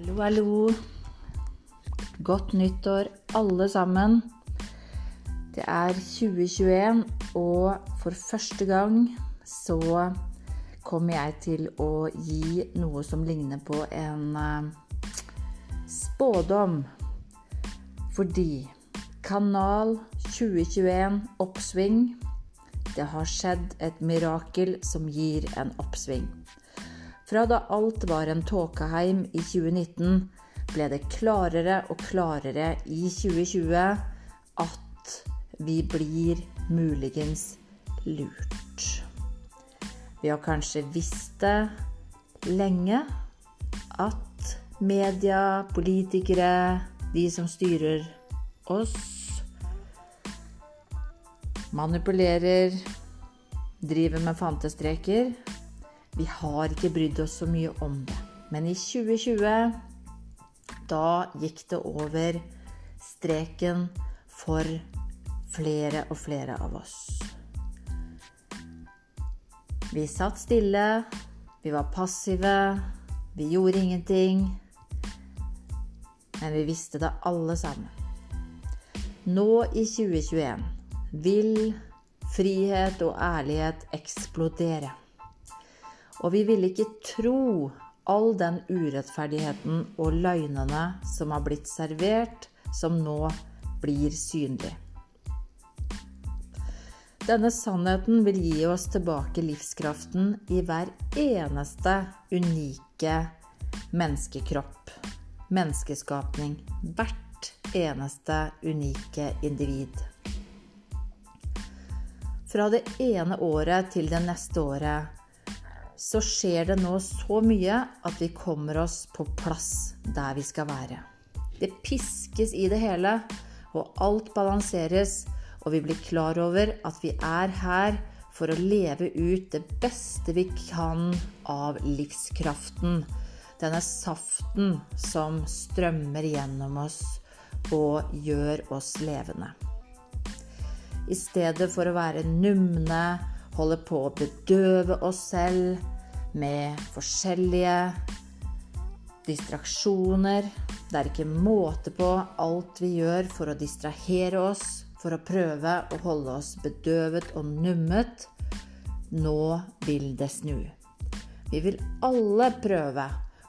Hallo, hallo. Godt nyttår, alle sammen. Det er 2021, og for første gang så kommer jeg til å gi noe som ligner på en uh, spådom. Fordi Kanal 2021 oppsving. Det har skjedd et mirakel som gir en oppsving. Fra da alt var en tåkeheim i 2019, ble det klarere og klarere i 2020 at vi blir muligens lurt. Vi har kanskje visst det lenge at media, politikere, de som styrer oss, manipulerer, driver med fantestreker. Vi har ikke brydd oss så mye om det. Men i 2020, da gikk det over streken for flere og flere av oss. Vi satt stille, vi var passive, vi gjorde ingenting. Men vi visste det alle sammen. Nå i 2021 vil frihet og ærlighet eksplodere. Og vi vil ikke tro all den urettferdigheten og løgnene som har blitt servert, som nå blir synlig. Denne sannheten vil gi oss tilbake livskraften i hver eneste unike menneskekropp, menneskeskapning. Hvert eneste unike individ. Fra det ene året til det neste året så skjer det nå så mye at vi kommer oss på plass der vi skal være. Det piskes i det hele, og alt balanseres, og vi blir klar over at vi er her for å leve ut det beste vi kan av livskraften. Denne saften som strømmer gjennom oss og gjør oss levende. I stedet for å være numne holder på å bedøve oss selv med forskjellige distraksjoner. Det er ikke måte på alt vi gjør for å distrahere oss, for å prøve å holde oss bedøvet og nummet. Nå vil det snu. Vi vil alle prøve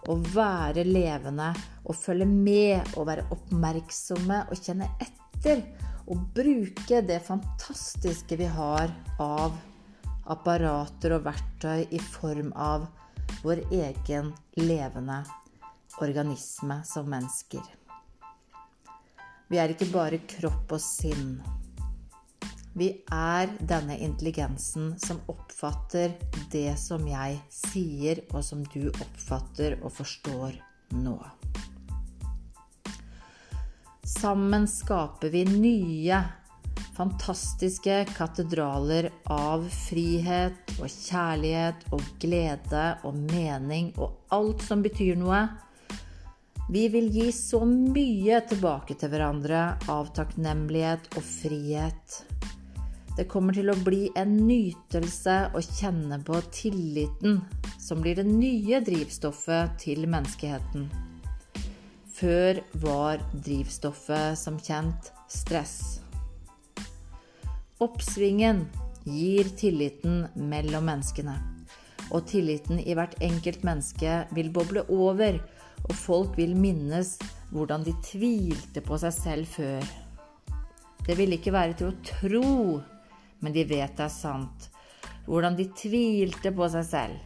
å være levende og følge med og være oppmerksomme og kjenne etter. Og bruke det fantastiske vi har av apparater og verktøy i form av vår egen levende organisme som mennesker. Vi er ikke bare kropp og sinn. Vi er denne intelligensen som oppfatter det som jeg sier, og som du oppfatter og forstår nå. Sammen skaper vi nye fantastiske katedraler av frihet og kjærlighet og glede og mening og alt som betyr noe. Vi vil gi så mye tilbake til hverandre av takknemlighet og frihet. Det kommer til å bli en nytelse å kjenne på tilliten, som blir det nye drivstoffet til menneskeheten. Før var drivstoffet som kjent stress. Oppsvingen gir tilliten mellom menneskene. Og tilliten i hvert enkelt menneske vil boble over, og folk vil minnes hvordan de tvilte på seg selv før. Det vil ikke være til å tro, men de vet det er sant. Hvordan de tvilte på seg selv.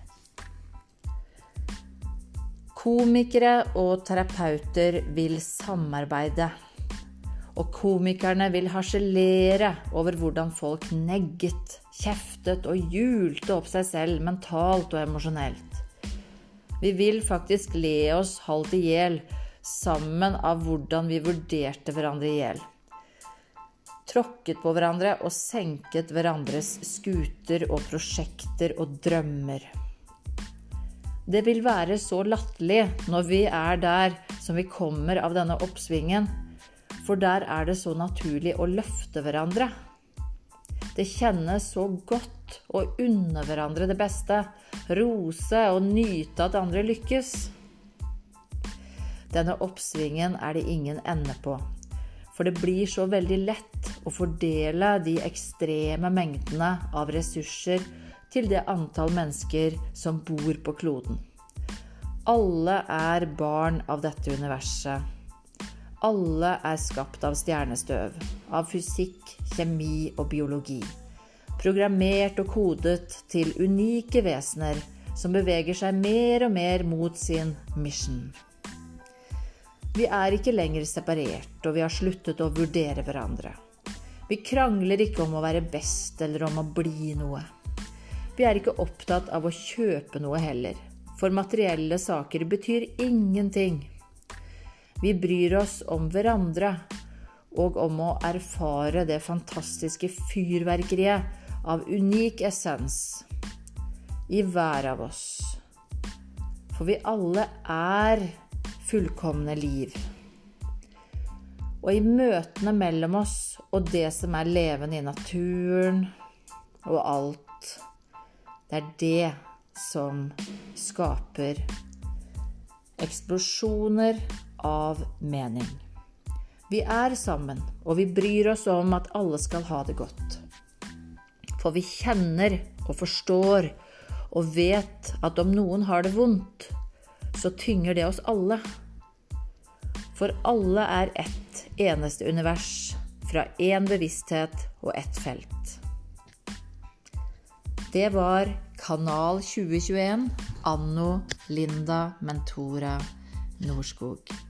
Komikere og terapeuter vil samarbeide. Og komikerne vil harselere over hvordan folk negget, kjeftet og hjulte opp seg selv mentalt og emosjonelt. Vi vil faktisk le oss halvt i hjel sammen av hvordan vi vurderte hverandre i hjel. Tråkket på hverandre og senket hverandres skuter og prosjekter og drømmer. Det vil være så latterlig når vi er der som vi kommer av denne oppsvingen for der er det så naturlig å løfte hverandre. Det kjennes så godt å unne hverandre det beste, rose og nyte at andre lykkes. Denne oppsvingen er det ingen ende på. For det blir så veldig lett å fordele de ekstreme mengdene av ressurser til det antall mennesker som bor på kloden. Alle er barn av dette universet. Alle er skapt av stjernestøv, av fysikk, kjemi og biologi. Programmert og kodet til unike vesener som beveger seg mer og mer mot sin mission. Vi er ikke lenger separert, og vi har sluttet å vurdere hverandre. Vi krangler ikke om å være best eller om å bli noe. Vi er ikke opptatt av å kjøpe noe heller, for materielle saker betyr ingenting. Vi bryr oss om hverandre og om å erfare det fantastiske fyrverkeriet av unik essens i hver av oss. For vi alle er fullkomne liv. Og i møtene mellom oss og det som er levende i naturen og alt, det er det som skaper eksplosjoner av mening. Vi er sammen, og vi bryr oss om at alle skal ha det godt. For vi kjenner og forstår og vet at om noen har det vondt, så tynger det oss alle. For alle er ett eneste univers, fra én bevissthet og ett felt. Det var Kanal 2021 anno Linda Mentora Norskog.